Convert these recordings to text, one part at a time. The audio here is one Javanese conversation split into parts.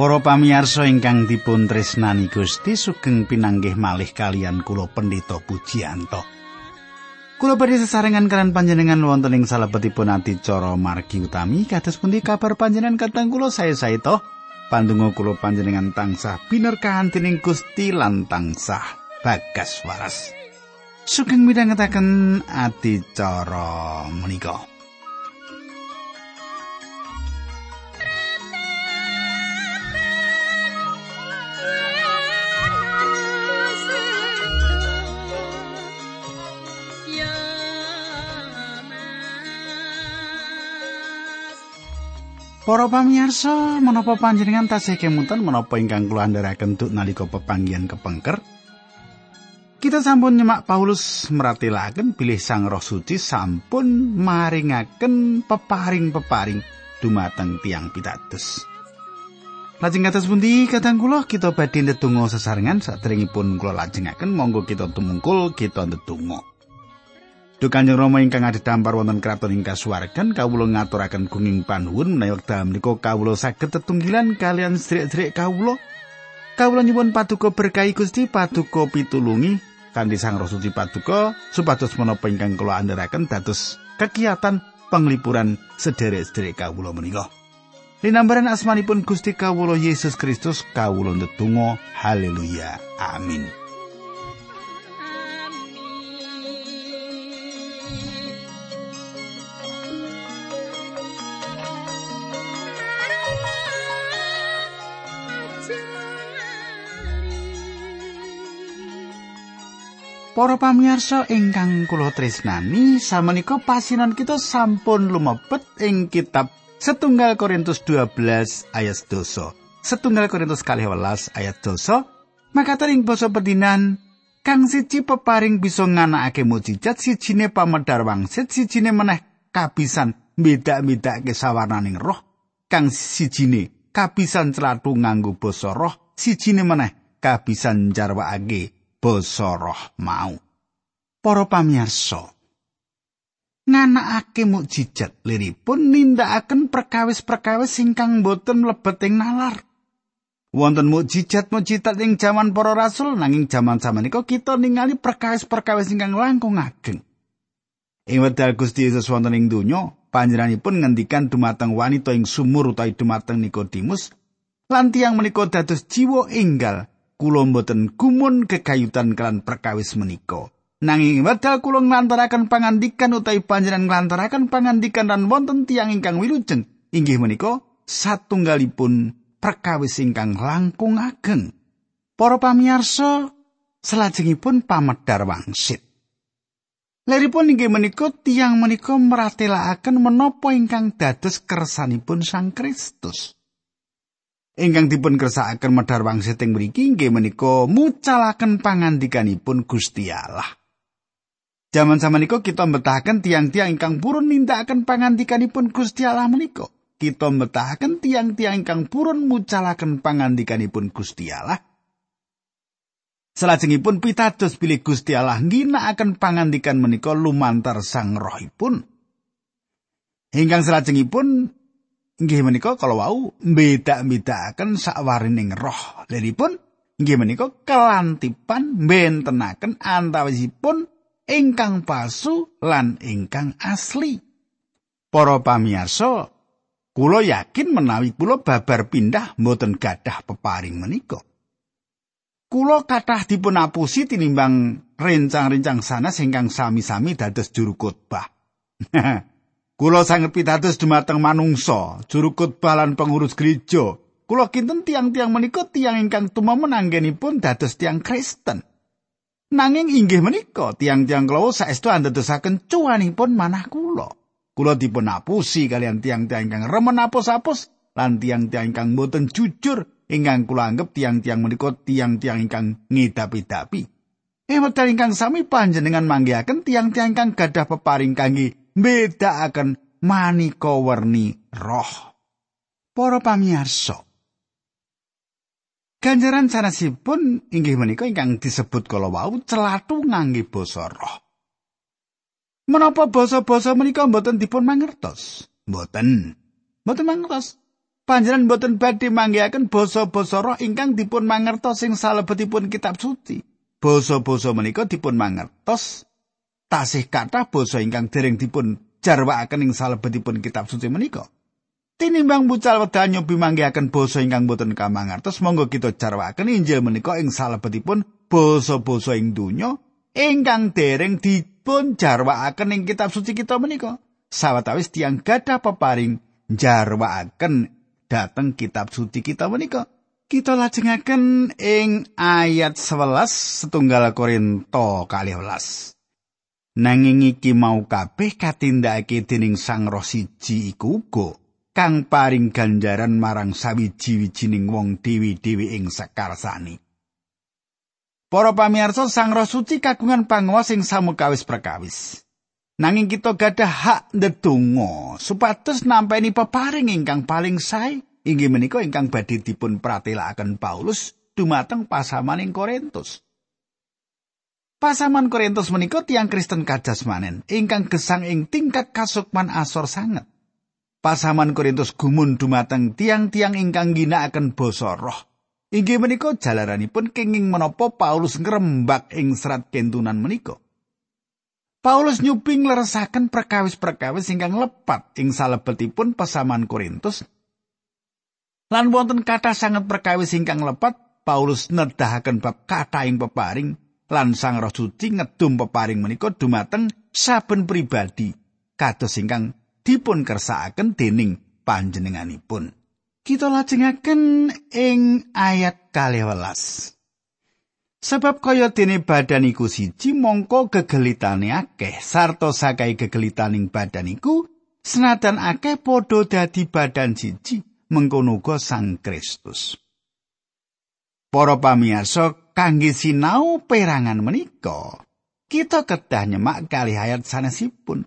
Para pamirsa ingkang dipun tresnani Gusti sugeng pinanggih malih kalian kula Pendeta Pujiyanto. Kula badhe sesarengan kalian panjenengan wonten ing salebetipun adicara margi utami kados pundi kabar panjenengan kateng kula saya saito pandonga kula panjenengan tansah binerkahan dening Gusti lan tansah bagas waras. Sugeng midhangetaken adicara menika. Para pamirsa, menapa panjenengan tasih kemutan menapa ingkang kula andharaken duk nalika pepanggihan kepengker? Kita sampun nyemak Paulus meratelaken bilih Sang Roh Suci sampun maringaken peparing-peparing dumateng tiang pitados. Lajeng kados pundi kadang kula kita badhe ndedonga sesarengan sadèrèngipun kula lajengaken monggo kita tumungkul kita ndedonga. Duh Kanjeng Rama ingkang adhedhampar wonten kraton ing kasuwargan kawula ngaturaken gunging panuwun menawi wekdal menika kawula saged tetunggilan kalian sedherek-sedherek kawula. Kawula nyuwun paduka berkahi Gusti paduka pitulungi kanthi Sang Roh Suci paduka supados menapa ingkang kula andharaken dados kegiatan penglipuran sedherek-sedherek kawula menika. Linambaran asmanipun Gusti kawula Yesus Kristus kawula ndedonga haleluya amin. Para pamirsa ingkang kula tresnani, samenika pasinan kita sampun lumebet ing kitab Setunggal Korintus 12 ayat doso. Setunggal Korintus 12 ayat doso. Maka ing basa pedinan kang siji peparing bisa nganakake mujizat sijine pamedar wangsit sijine meneh kabisan beda-bedake sawarnaning roh kang sijine kabisan celatu nganggo basa roh sijine meneh kabisan jarwaake basa roh mau. Para pamirsa, nganakake mukjizat liripun nindakaken perkawis-perkawis ingkang boten mlebet ing nalar. Wonten mukjizat-mukjizat ing jaman para rasul nanging jaman samenika kita ningali perkawis-perkawis ingkang langkung ageng. Ing wekdal Gusti Yesus wonten ing donya, panjenenganipun ngendikan dumateng wanita ing sumur utawi dumateng Nikodemus lan tiyang menika dados jiwa enggal kula mboten gumun kekayutan kelan perkawis menika. Nanging wedal kula nglantaraken pangandikan utawi panjenengan nglantaraken pangandikan lan wonten tiang ingkang wilujeng inggih menika satunggalipun perkawis ingkang langkung ageng. Para pamirsa, salajengipun pamedar wangsit. Leripun inggih menika tiang menika meratelaken menapa ingkang dados kersanipun Sang Kristus. Ingkang dipun kersakaken medhar wangsit ing mriki inggih menika mucalaken pangandikanipun Gusti Allah. Jaman samenika kita mbetahaken tiang-tiang ingkang purun nindakaken pangandikanipun Gusti Allah menika. Kita mbetahaken tiang-tiang ingkang purun mucalaken pangandikanipun Gusti Allah. Salajengipun pitados bilih Gusti Allah ngginakaken pangandikan menika lumantar Sang Rohipun. Ingkang salajengipun Inggih menika kalau wau mbeda-bedakaken sakwarining roh. Liripun inggih menika kelantipan bentenaken antawisipun ingkang palsu lan ingkang asli. Para pamirsa, kula yakin menawi kula babar pindah mboten gadah peparing menika. Kula kathah dipun apusi tinimbang rencang-rencang sana ingkang sami-sami dados juru khotbah. Kula sanget pitados dumateng manungsa, juru khotbah lan pengurus gereja. Kula kinten tiang-tiang menika tiang ingkang tumamen anggenipun dados tiang Kristen. Nanging inggih menika tiang-tiang kula saestu andadosaken cuanipun manah kula. Kula dipun apusi kalian tiang-tiang ingkang remen apus-apus lan tiang-tiang ingkang boten jujur ingkang kula anggap tiang-tiang menika tiang-tiang ingkang ngidapi-dapi. Eh ingkang sami panjenengan manggihaken tiang-tiang ingkang gadah peparing kangge mbedakaken maneka werni roh. Para pamirsa. Ganjaran sanesipun inggih menika ingkang disebut kala wau celatu ngangge basa roh. Menapa basa-basa menika mboten dipun mangertos? Mboten. Mboten mangertos. panjenengan boten badhe manggihaken basa-basa roh ingkang dipun mangertos sing salebetipun kitab suci. Basa-basa menika dipun mangertos tasih kathah basa ingkang dereng dipun jarwakaken ing salebetipun kitab suci menika. Tinimbang bucal wedal nyobi manggihaken basa ingkang boten kamangertos, monggo kita jarwakaken Injil menika ing salebetipun basa-basa ing donya ingkang dereng dipun jarwakaken ing kitab suci kita menika. Sawetawis tiang gadah peparing jarwakaken dhateng kitab suci kita menika. Kita lajengaken ing ayat 11 setunggal Korinto kali welas. Nanging iki mau kabeh katindakake dening Sang Roh siji iku uga kang paring ganjaran marang sawiji-wijining wong dewi-dewi ing sekarsani. Para pamirsa Sang Roh Suci kagungan panguwas sing samukawis perkawis. Nanging kita gadah hak ndedonga supados nampeni peparing ingkang paling sae inggih menika ingkang badhe dipun pratelakaken Paulus dumateng pasamaning Korintus. Pasaman Korintus menika tiang Kristen kajasmanen ingkang gesang ing tingkat kasukman asor sanget. Pasaman Korintus gumun dumateng tiang-tiang ingkang ginakaken basa roh. Inggih menika jalaranipun kenging menapa Paulus ngrembak ing serat kentunan menika. Paulus nyuping leresaken perkawis-perkawis ingkang lepat ing salebetipun pesaman Korintus. Lan wonten kata sangat perkawis ingkang lepat, Paulus nedahaken bab kata ing peparing lan Sang Roh Suci ngedum peparing menika dumateng saben pribadi kados ingkang dipun kersakaken dening panjenenganipun. kita lajengaken ing ayat kalewelas. Sebab kaya dene badan iku siji mongko gegelitane akeh sarta sakai gegelitaning badan iku senajan akeh padha dadi badan siji mengkono Sang Kristus. Para pamirsa kangge sinau perangan menika kita kedah nyemak kali ayat sanesipun.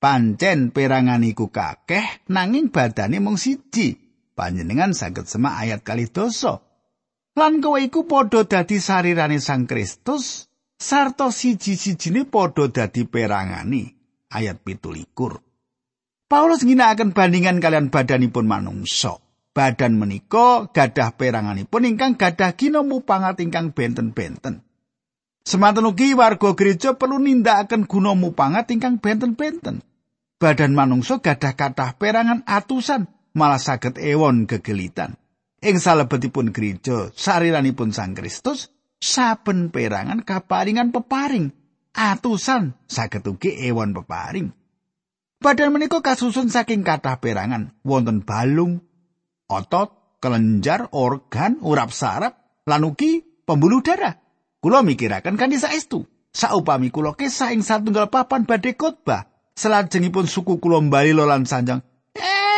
Pancen perangan iku kakeh nanging badane mung siji. panjenengan saged semak ayat kali dosa. Lan kowe iku padha dadi sarirane Sang Kristus sarta siji-sijine padha dadi perangani. Ayat 17. Paulus ngginakaken bandingan kalian badanipun manungsa. Badan menika gadah peranganipun ingkang gadah ginomu pangat ingkang benten-benten. Semanten ugi warga gereja perlu nindakaken guna mupangat ingkang benten-benten. Badan manungsa gadah kathah perangan atusan malah saged ewon gegelitan. Ing salebetipun gereja, sariranipun Sang Kristus, saben perangan kaparingan peparing, atusan saged ugi ewon peparing. Badan menika kasusun saking kathah perangan, wonten balung, otot, kelenjar, organ, urap saraf, lan ugi pembuluh darah. Kula mikiraken kanthi saestu, saupami kula kesah ing satunggal papan badhe khotbah, selajengipun suku kula mbali lan sanjang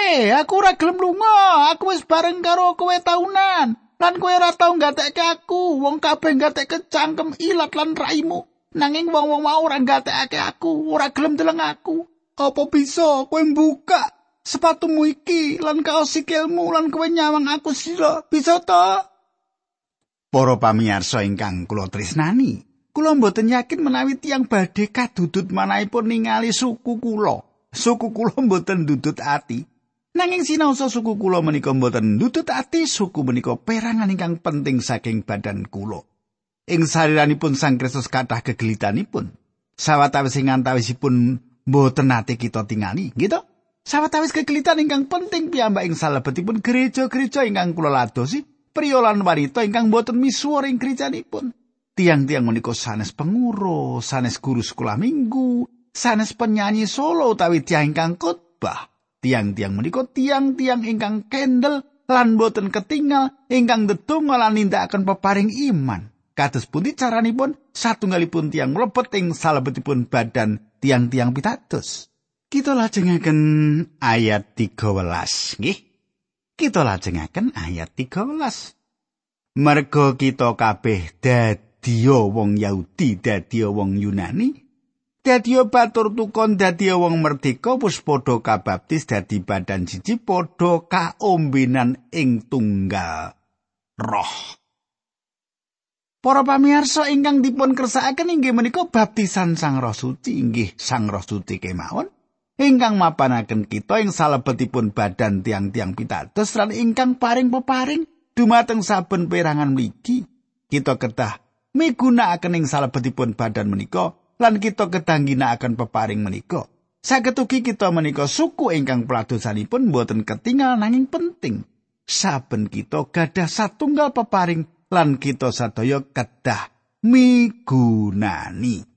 Eh, aku ora gelem lunga. Aku wis bareng karo kowe taunan. Lan kowe ora tau gatekke aku. Wong kabeh gatekke cangkem ilat lan raimu. Nanging wong-wong mau ora gatekke aku, ora gelem deleng aku. Apa bisa kowe mbuka sepatumu iki lan kaos sikilmu lan kowe nyawang aku sira? Bisa to? Para pamirsa ingkang kula tresnani, kula mboten yakin menawi tiyang badhe kadudut manahipun ningali suku kula. Suku kula mboten dudut ati. Nanging sinaosa suku kula menika mboten nutut ati suku menika perangan ingkang penting saking badan kula. Ing sariranipun Sang Kristus kathah kegelitanipun. Sawatawis sing antawisipun mboten nate kita tingali, gitu. Sawatawis kegelitan ingkang penting piyambak ing salebetipun gereja-gereja ingkang kula ladosi, priya lan wanita ingkang mboten misuwur ing gerejanipun. Tiang-tiang menika sanes pengurus, sanes guru sekolah minggu, sanes penyanyi solo utawi tiang ingkang khotbah. tiang-tiang menika tiang-tiang ingkang kendel lan boten ketinggal ingkang ndedonga lan nindakaken peparing iman. Kados pundi caranipun satunggalipun tiang mlebet ing salebetipun badan tiang-tiang pitados. Kita lajengaken ayat 13, nggih. Kita lajengaken ayat 13. Mergo kita kabeh dadiya wong Yahudi, dadiya wong Yunani, Dadi batur tukon dadi wong merdeka wis padha kabaptis dadi badan siji padha kaombenan ing tunggal roh. Para pamirsa ingkang dipun kersakaken inggih menika baptisan Sang Roh Suci inggih Sang Roh Suci kemawon. Ingkang mapanaken kita ing salebetipun badan tiang-tiang pitados lan ingkang paring peparing dumateng saben perangan mligi kita kedah migunakaken ing salebetipun badan menika lan kita kedah ginakaken peparing menika. Saged ugi kita menika suku ingkang peladosanipun boten ketinggal nanging penting. Saben kita gadah satunggal peparing lan kita sadaya kedah migunani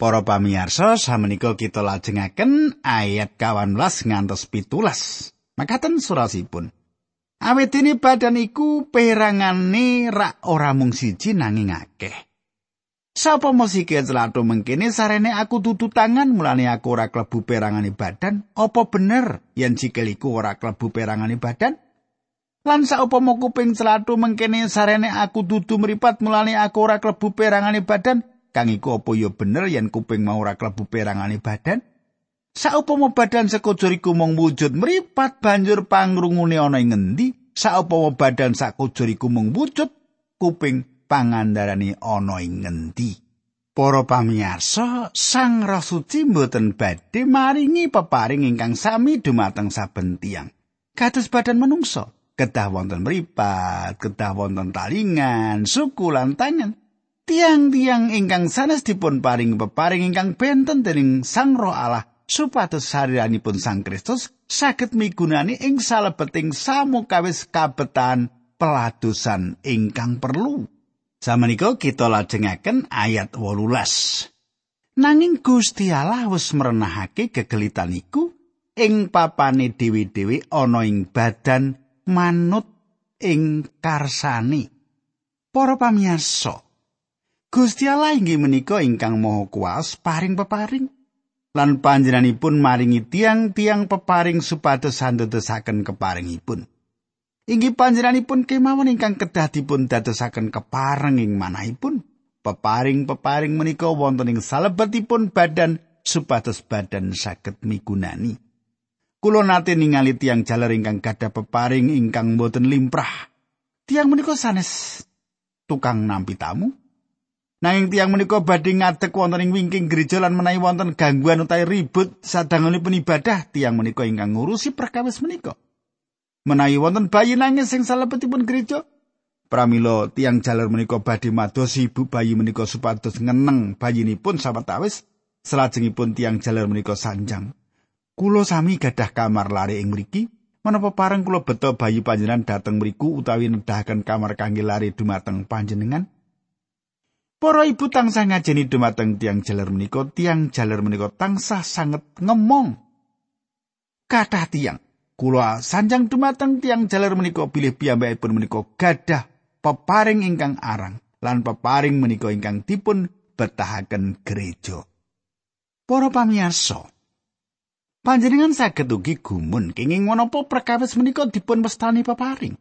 Para pamirsa, samenika kita lajengaken ayat 18 ngantos pitulas. Makaten surasipun. Awit ini badan iku perangane rak ora mung siji nanging akeh. Sapa musike celatu mengkene sarene aku tutu tangan mulane aku ora klebu perangane badan? Apa bener yen sikil iku ora klebu perangane badan? Lan saupama kuping celatu mengkene sarene aku dudu mripat mulane aku ora klebu perangane badan? Kang iku apa ya bener yen kuping mau ora klebu perangane badan saupama badan sekujur iku mung wujud mripat banjur pangrungune ana ing ngendi saupama badan sakujur iku mung wujud kuping pangandarane ana ing ngendi Para pamirsa, Sang Roh Suci mboten badhe maringi peparing ingkang sami dumateng saben tiyang. Kados badan menungso, kedah wonten mripat, kedah wonten talingan, suku lan tangan. Tiang-tiang ingkang sanes dipun paring peparing ingkang benten dening Sang Roh Allah supados sariranipun Sang Kristus saged migunani ing salebeting samukawis kabetan peladusan ingkang perlu. Samenika kita lajengaken ayat 18. Nanging Gusti Allah wis merenahake gegelitan iku ing papane dewi-dewi ana ing badan manut ing karsani. Para pamirsa, Gusti Allah inggih menika ingkang Maha Kuwas paring peparing lan panjenenganipun maringi tiang-tiang peparing supados sandesaken keparingipun. Inggih panjenenganipun kemawon ingkang kedah dipun dadosaken kepareng ing manahipun. Peparing-peparing menika wonten ing salebetipun badan supados badan saged migunani. Kulo nate ningali tiang jaler ingkang gadah peparing ingkang boten limprah. Tiang menika sanes tukang nampi tamu, Nanging tiang menika badhe ngadeg wonten ing wingking gereja lan menawi wonten gangguan utawi ribut sadangunipun ibadah, tiang menika ingkang ngurusi perkawis menika. Menawi wonten bayi nangis sing salebetipun gereja, pramila tiang jalur menika badhe madosi ibu bayi menika supados ngeneng bayinipun sawetawis salajengipun tiang jalur menika sanjang. Kulo sami gadah kamar lari ing mriki, menapa pareng kula beto bayi panjenengan dateng mriku utawi nedahaken kamar kangge lari dumateng panjenengan? Para ibu tansah ngajeni dumateng tiang jaler menika, tiang jaler menika tansah sanget ngemong. Kathah tiang, kula sanjang dumateng tiang jaler menika bilih piyambakipun menika gadah peparing ingkang arang lan peparing menika ingkang dipun betahaken gereja. Para pamirsa, panjenengan saged ugi gumun kenging menapa perkawis menika dipun mestani peparing.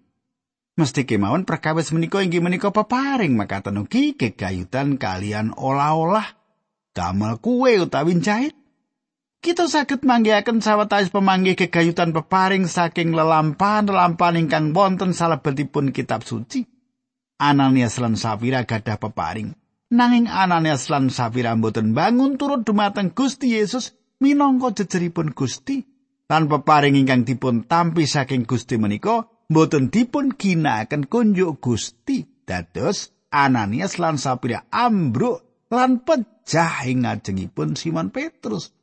Mesti kemawon perkawis menika inggih menika peparing makaten ugi kegayutan kalian olah-olah damel kue utawi jahit. Kita saged manggihaken sawetawis pemanggih kegayutan peparing saking lelampahan-lelampahan ingkang wonten salebetipun kitab suci. Ananias lan Safira gadah peparing. Nanging Ananias lan Safira mboten bangun turut dumateng Gusti Yesus minangka jejeripun Gusti. Lan peparing ingkang dipun tampi saking Gusti menika mboten dipun ginakaken kunjuk Gusti dados Ananias lan Sapira ambruk lan pecah ing ngajengipun Simon Petrus.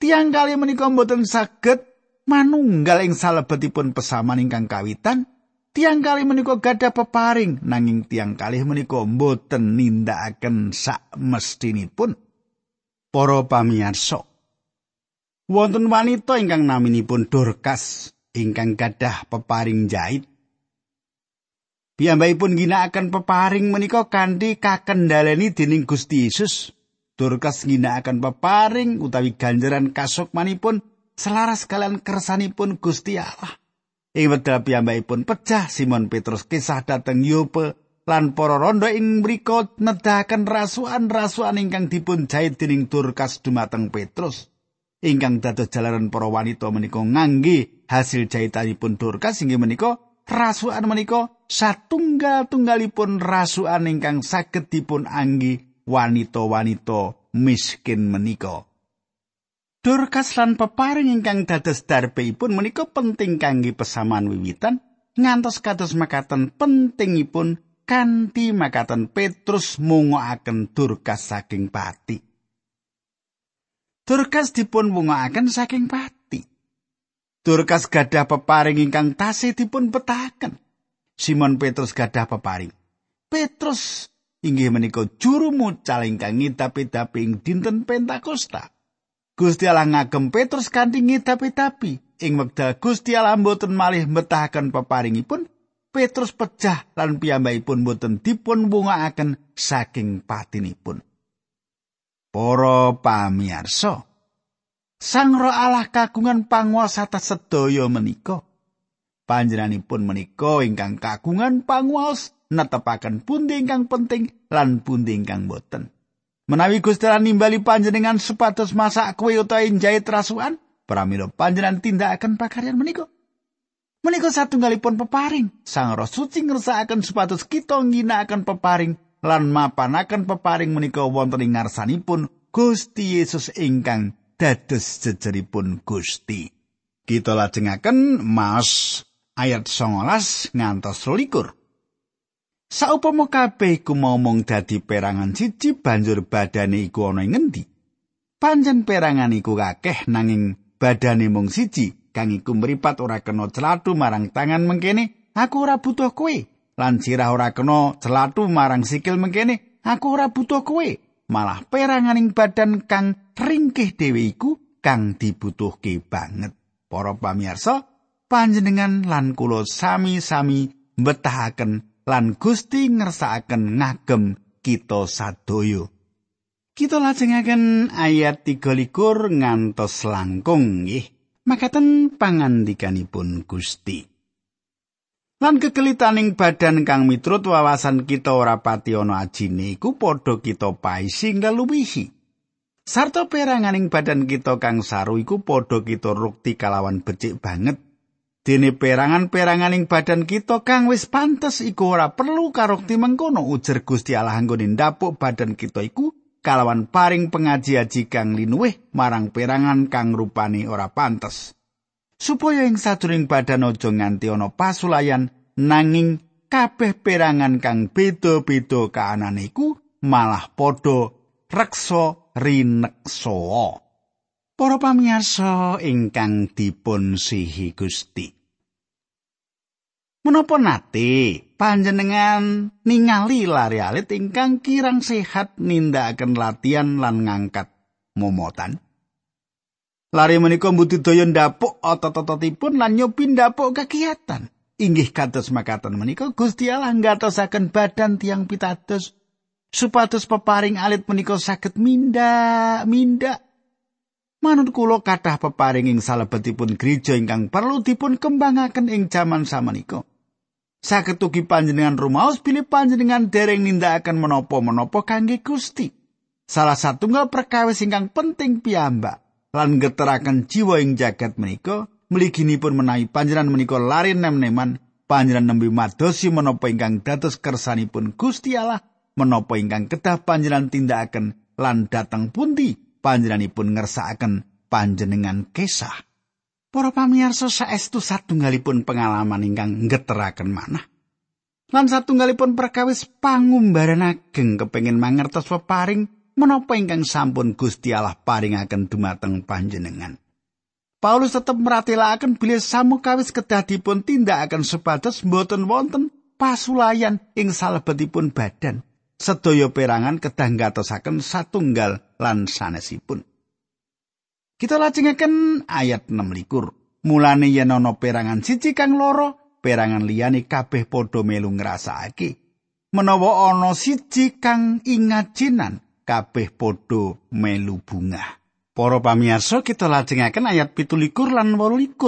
Tiang kali menika mboten saged manunggal ing salebetipun pesaman ingkang kawitan. Tiang kali menika gada peparing nanging tiang kali menika mboten nindakaken sak mestinipun. Para pamirsa, wonten wanita ingkang naminipun Dorcas ingkang gadah peparing jahit. Piyambakipun ginakaken peparing menika kanthi kakendhaleni dening Gusti Yesus. Dorcas ginakaken peparing utawi ganjaran kasukmanipun selaras kalian kersanipun Gusti Allah. Ing wekdal piyambakipun pecah Simon Petrus kisah dateng Yope lan para rondo ing mriku nedahaken rasukan-rasukan ingkang dipun jahit dening Dorcas dumateng Petrus. Ingkang dados jalaran para wanita menika ngangge hasil jahitanipun Dorcas inggih menika rasukan menika satunggal-tunggalipun rasukan ingkang saged dipun anggi wanita-wanita miskin menika. Dorcas lan peparing ingkang dados darbeipun menika penting kangge pesaman wiwitan ngantos kados makaten pentingipun kanthi makaten Petrus mungokaken Dorcas saking pati. Dorcas dipun mungokaken saking pati. Dorcas gadah peparing ingkang tasih dipun petahaken. Simon Petrus gadah peparing. Petrus inggih menika juru mucal ingkang ngidapi-dapi ing dinten Pentakosta. Gusti Allah ngagem Petrus kanthi ngidapi-dapi. Ing wekdal Gusti Allah mboten malih metahaken peparingipun, Petrus pecah lan piyambakipun mboten dipun wungakaken saking patinipun. Para pamirsa, Sang Roh Allah kagungan panguasa atas sedaya menika. Panjenenganipun menika ingkang kagungan panguwas netepaken pundi ingkang penting lan pundi ingkang boten. Menawi Gusti Allah nimbali panjenengan supados masak kue utawa njait rasukan, pramila panjenengan tindakaken pakaryan menika. Menika satunggalipun peparing. Sang Roh Suci ngersakaken supados kita ngginakaken peparing lan mapanaken peparing menika wonten ing ngarsanipun Gusti Yesus ingkang dados jejeripun Gusti. Kita lajengaken Mas ayat 19 ngantos 21. Saupama kabeh iku momong dadi perangan siji banjur badane iku ana ing ngendi? Panjen perangan iku akeh nanging badane mung siji kang iku mripat ora kena celatu marang tangan mengkene aku ora butuh kowe lan sirah ora kena celatu marang sikil mengkene aku ora butuh kowe malah peranganing badan kang ringkih dhewe iku kang dibutuhke banget para pamirsa panjenengan lan kula sami-sami mbetahaken lan Gusti ngersakaken ngagem kita sadaya. Kita lajengaken ayat 23 ngantos langkung nggih. Makaten pangandikanipun Gusti. Lan kekelitaning badan kang mitrut wawasan kita ora pati ana ajine iku padha kita paising leluwihi. Sarta peranganing badan kita kang saru iku padha kita rukti kalawan becik banget Dene perangan-peranganing badan kita kang wis pantes iku ora perlu karokti mengkono ujar Gusti Allah anggone ndapuk badan kita iku kalawan paring pengaji-aji kang linuwih marang perangan kang rupane ora pantes. Supaya ing sadurung badan aja nganti ana pasulayan nanging kabeh perangan kang beda-beda kaanane iku malah padha reksa rineksa. Para pamirsa ingkang dipun sihi Gusti. Menapa nate panjenengan ningali lari alit ingkang kirang sehat nindakaken latihan lan ngangkat momotan? Lari menika mbudidaya ndapuk otot-ototipun lan nyobi ndapuk kegiatan. Inggih kados makaten menika Gusti Allah nggatosaken badan tiang pitados supados peparing alit menika saged minda, minda Manut kula kathah peparing ing salebetipun gereja ingkang perlu dipun kembangaken ing jaman samenika. Saged ugi panjenengan rumaos bilih panjenengan dereng nindakaken menapa-menapa kangge Gusti. Salah satunggal perkawis ingkang penting piyambak lan geteraken jiwa ing jagat menika mliginipun menawi panjenengan menika lari nem-neman panjenengan nembe madosi menapa ingkang dados kersanipun Gusti Allah menapa ingkang kedah panjenengan tindakaken lan dateng pundi panjenenganipun ngersakaken panjenengan kesah. Para pamirsa saestu satunggalipun pengalaman ingkang ngeteraken manah. Lan satunggalipun perkawis pangumbaran ageng kepengin mangertos peparing menapa ingkang sampun Gusti Allah paringaken dumateng panjenengan. Paulus tetep meratelaken bilih samukawis kedah dipun tindakaken supados mboten wonten pasulayan ing salebetipun badan. sedaya perangan kedah ngatosaken satunggal lan sanesipun. Kita lajengaken ayat 6 Mulane yen ana perangan siji kang loro, perangan liyane kabeh padha melu ngrasakake. Menawa ana siji kang ingajinan, kabeh padha melu bunga. Para pamirsa, kita lajengaken ayat 17 lan 18.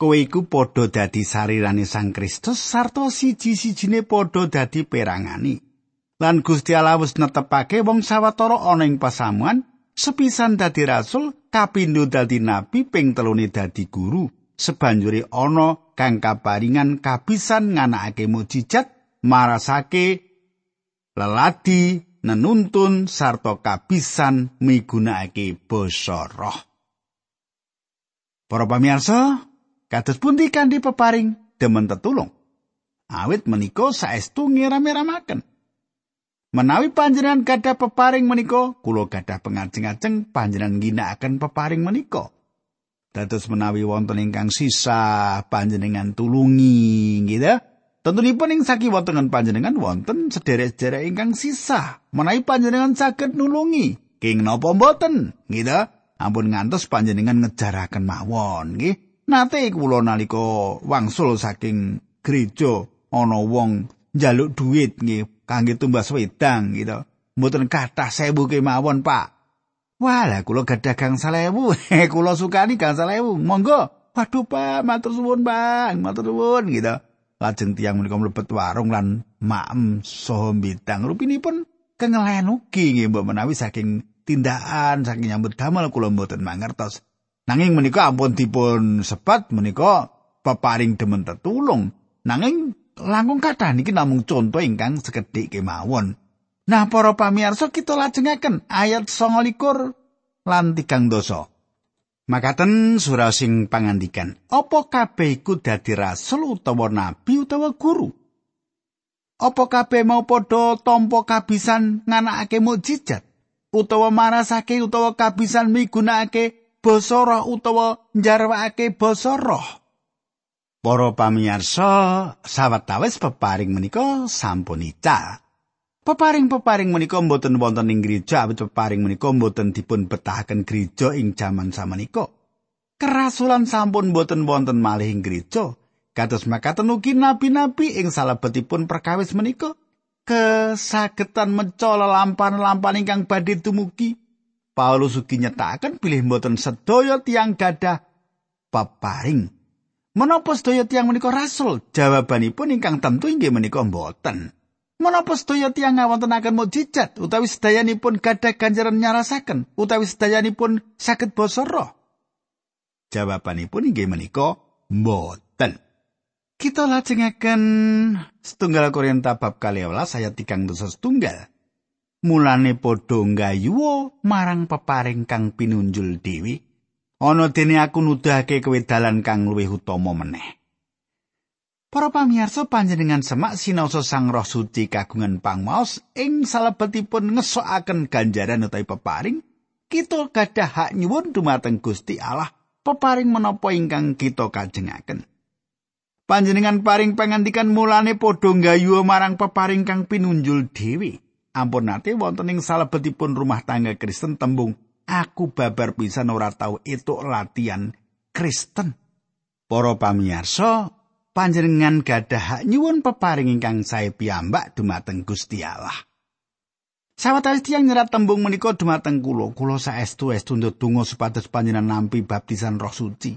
Kowe iku padha dadi sarirane Sang Kristus sarta siji-sijine padha dadi perangane. lan Gusti Allah wis netepake wong sawetara ana ing pasamuan sepisan dadi rasul kapindho dadi nabi ping telune dadi guru sebanjuri ana kang kaparingan kabisan nganakake mujizat marasake leladi nenuntun sarta kabisan migunakake basa roh. Para pamirsa, kados pundi kanthi peparing demen tetulung. Awit menika saestu ngiram-iramaken. Menawi panjenengan gadah peparing menika, kula gadah pengajeng-ajeng panjenengan ginakaken peparing menika. Dados menawi wonten ingkang sisa panjenengan tulungi, gitu. Tentunipun ing sakiwatengan panjenengan wonten sederek-sederek ingkang sisa. Menawi panjenengan saged nulungi, king napa mboten, gitu. Ampun ngantos panjenengan ngejaraken mawon, nggih. Nate kula nalika wangsul saking gereja ana wong njaluk dhuwit nggih kangge tumbas wedang gitu. Mboten kathah sewu kemawon, Pak. Walah, kula gadah gang salewu. kula sukani gang salewu. Monggo. Waduh, Pak, matur suwun, Bang. Matur suwun gitu. Lajeng tiang menika mlebet warung lan maem saha bidang rupinipun kengelen ugi nggih mbok menawi saking tindakan saking nyambut damel kula mboten mangertos. Nanging menika ampun dipun sebat menika peparing demen tetulung. Nanging langkung kathah niki namung contoh ingkang sekedhik kemawon. Nah, para pamirsa kita lajengaken ayat 29 lan 3 dosa. Makaten surah sing pangandikan, apa kabeh iku dadi rasul utawa nabi utawa guru? Apa kabeh mau padha tampa kabisan nganakake mukjizat utawa marasake utawa kabisan migunakake basa roh utawa njarwakake basa roh? Para pamirsa, sawetawis peparing menika sampun ical. Peparing-peparing menika mboten wonten ing gereja, awit peparing menika mboten dipun betahaken gereja ing jaman samenika. Kerasulan sampun mboten wonten malih ing gereja. Kados makaten ugi nabi-nabi ing salebetipun perkawis menika kesagetan meca lampan-lampan ingkang badhe dumugi. Paulus ugi nyetaken bilih mboten sedaya tiang gadah peparing Menapa sedaya tiyang menika rasul? Jawabanipun ingkang tentu inggih menika mboten. Menapa sedaya tiyang ngawontenaken mukjizat utawi sedayanipun gadah ganjaran nyarasaken utawi sedayanipun saged basa roh? Jawabanipun inggih menika mboten. Kita lajengaken setunggal Korinta bab 12 ayat 3 dosa setunggal. Mulane padha nggayuwa marang peparing kang pinunjul dewi ana dene aku nuduhake kowe dalan kang luwih utama meneh. Para pamirsa panjenengan semak sinaosa Sang Roh Suci kagungan pangmaos ing salebetipun ngesokaken ganjaran utawi peparing, kita gadah hak nyuwun dumateng Gusti Allah peparing menapa ingkang kita kajengaken. Panjenengan paring pangandikan mulane padha nggayuh marang peparing kang pinunjul dhewe. Ampun nate wonten ing salebetipun rumah tangga Kristen tembung aku babar pisan ora tau etuk latihan Kristen. Para pamirsa, panjenengan gadah hak nyuwun peparing ingkang sae piyambak dumateng Gusti Allah. Sawetawis tiyang nyerat tembung menika dumateng kula, kula saestu estu ndedonga supados panjenengan nampi baptisan Roh Suci.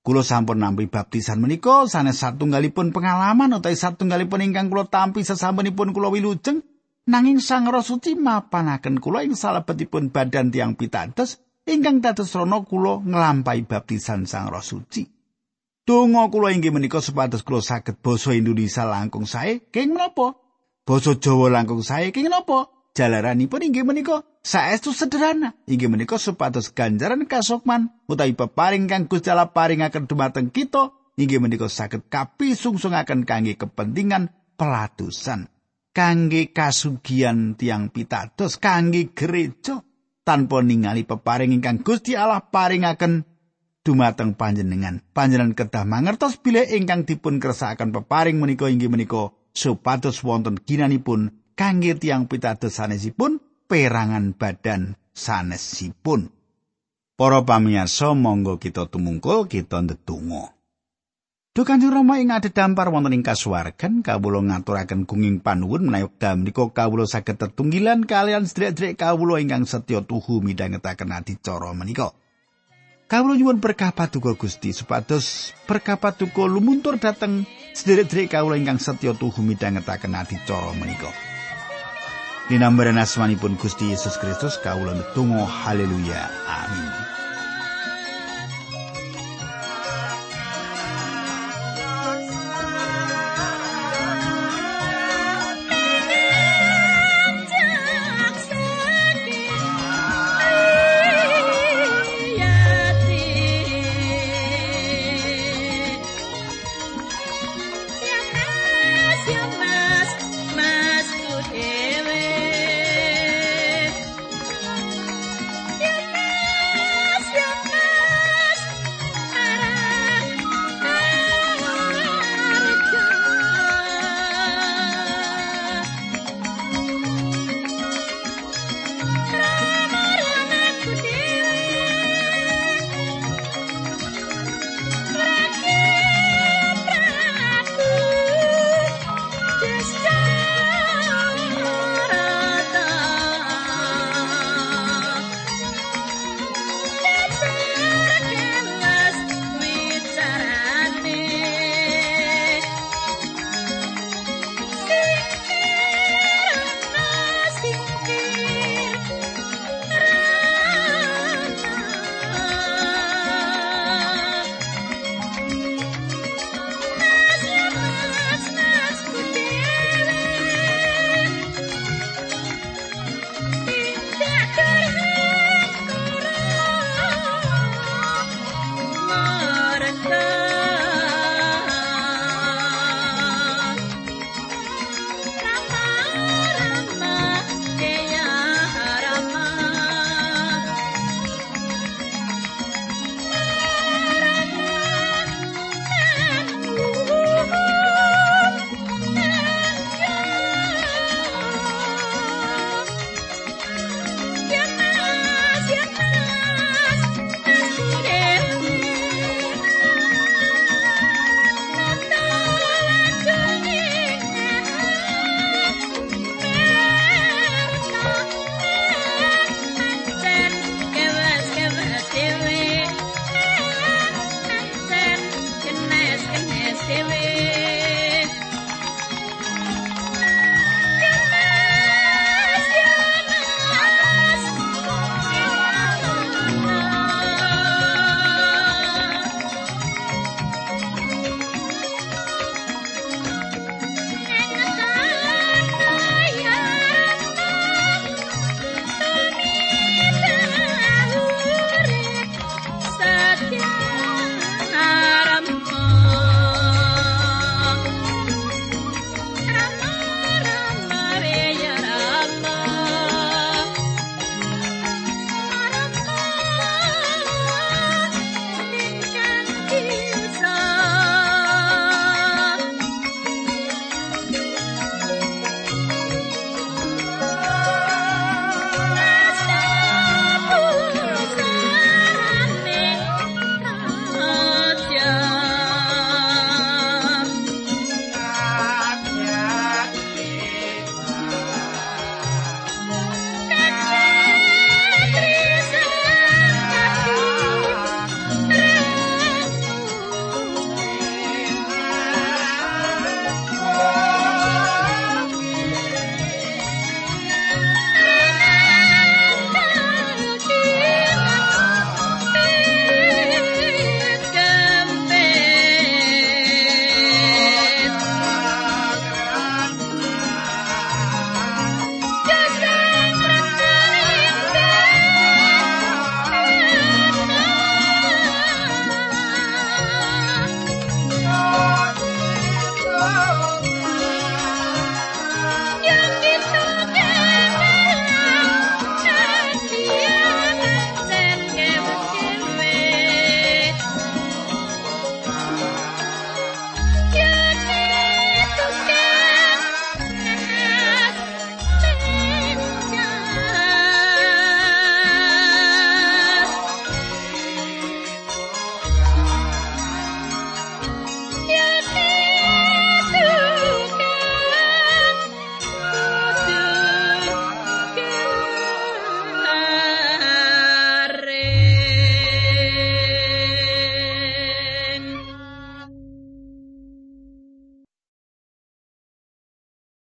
Kula sampun nampi baptisan menika sanes satunggalipun pengalaman utawi satunggalipun ingkang kula tampi sesampunipun kula wilujeng Nanging Sang Roh Suci mapanaken kula ing salebetipun badan tiang pitados ingkang dados rono kula nglampahi baptisan Sang Roh Suci. Donga kula inggih menika supados kula saged basa Indonesia langkung sae, keng menapa? Basa Jawa langkung sae, keng menapa? Jalaranipun inggih menika saestu sederhana. Inggih menika supados ganjaran kasukman utawi peparing kang Gusti Allah paringaken dumateng kita inggih menika saged kapisungsungaken kangge kepentingan pelatusan. kangge kasugian tiang pitados kangge gereja tanpa ningali peparing ingkang Gusti Allah paringaken dumateng panjenengan. Panjenengan kedah mangertos bilih ingkang dipun kersakaken peparing menika inggih menika supados wonten ginanipun kangge tiang pitados sanesipun perangan badan sanesipun. Para pamirsa monggo kita tumungkul kita ndedonga. Duh Kanjeng Rama ing adhedhampar wonten ing kasuwargan kawula ngaturaken gunging panuwun menawi wekdal menika kawula saged tetunggilan kalian sedherek-sedherek kawula ingkang setya tuhu midhangetaken adicara menika. Kawula nyuwun berkah paduka Gusti supados berkah paduka lumuntur dhateng sedherek-sedherek kawula ingkang setya tuhu midhangetaken adicara menika. Dinambaran asmanipun Gusti Yesus Kristus kawula netunggal haleluya amin.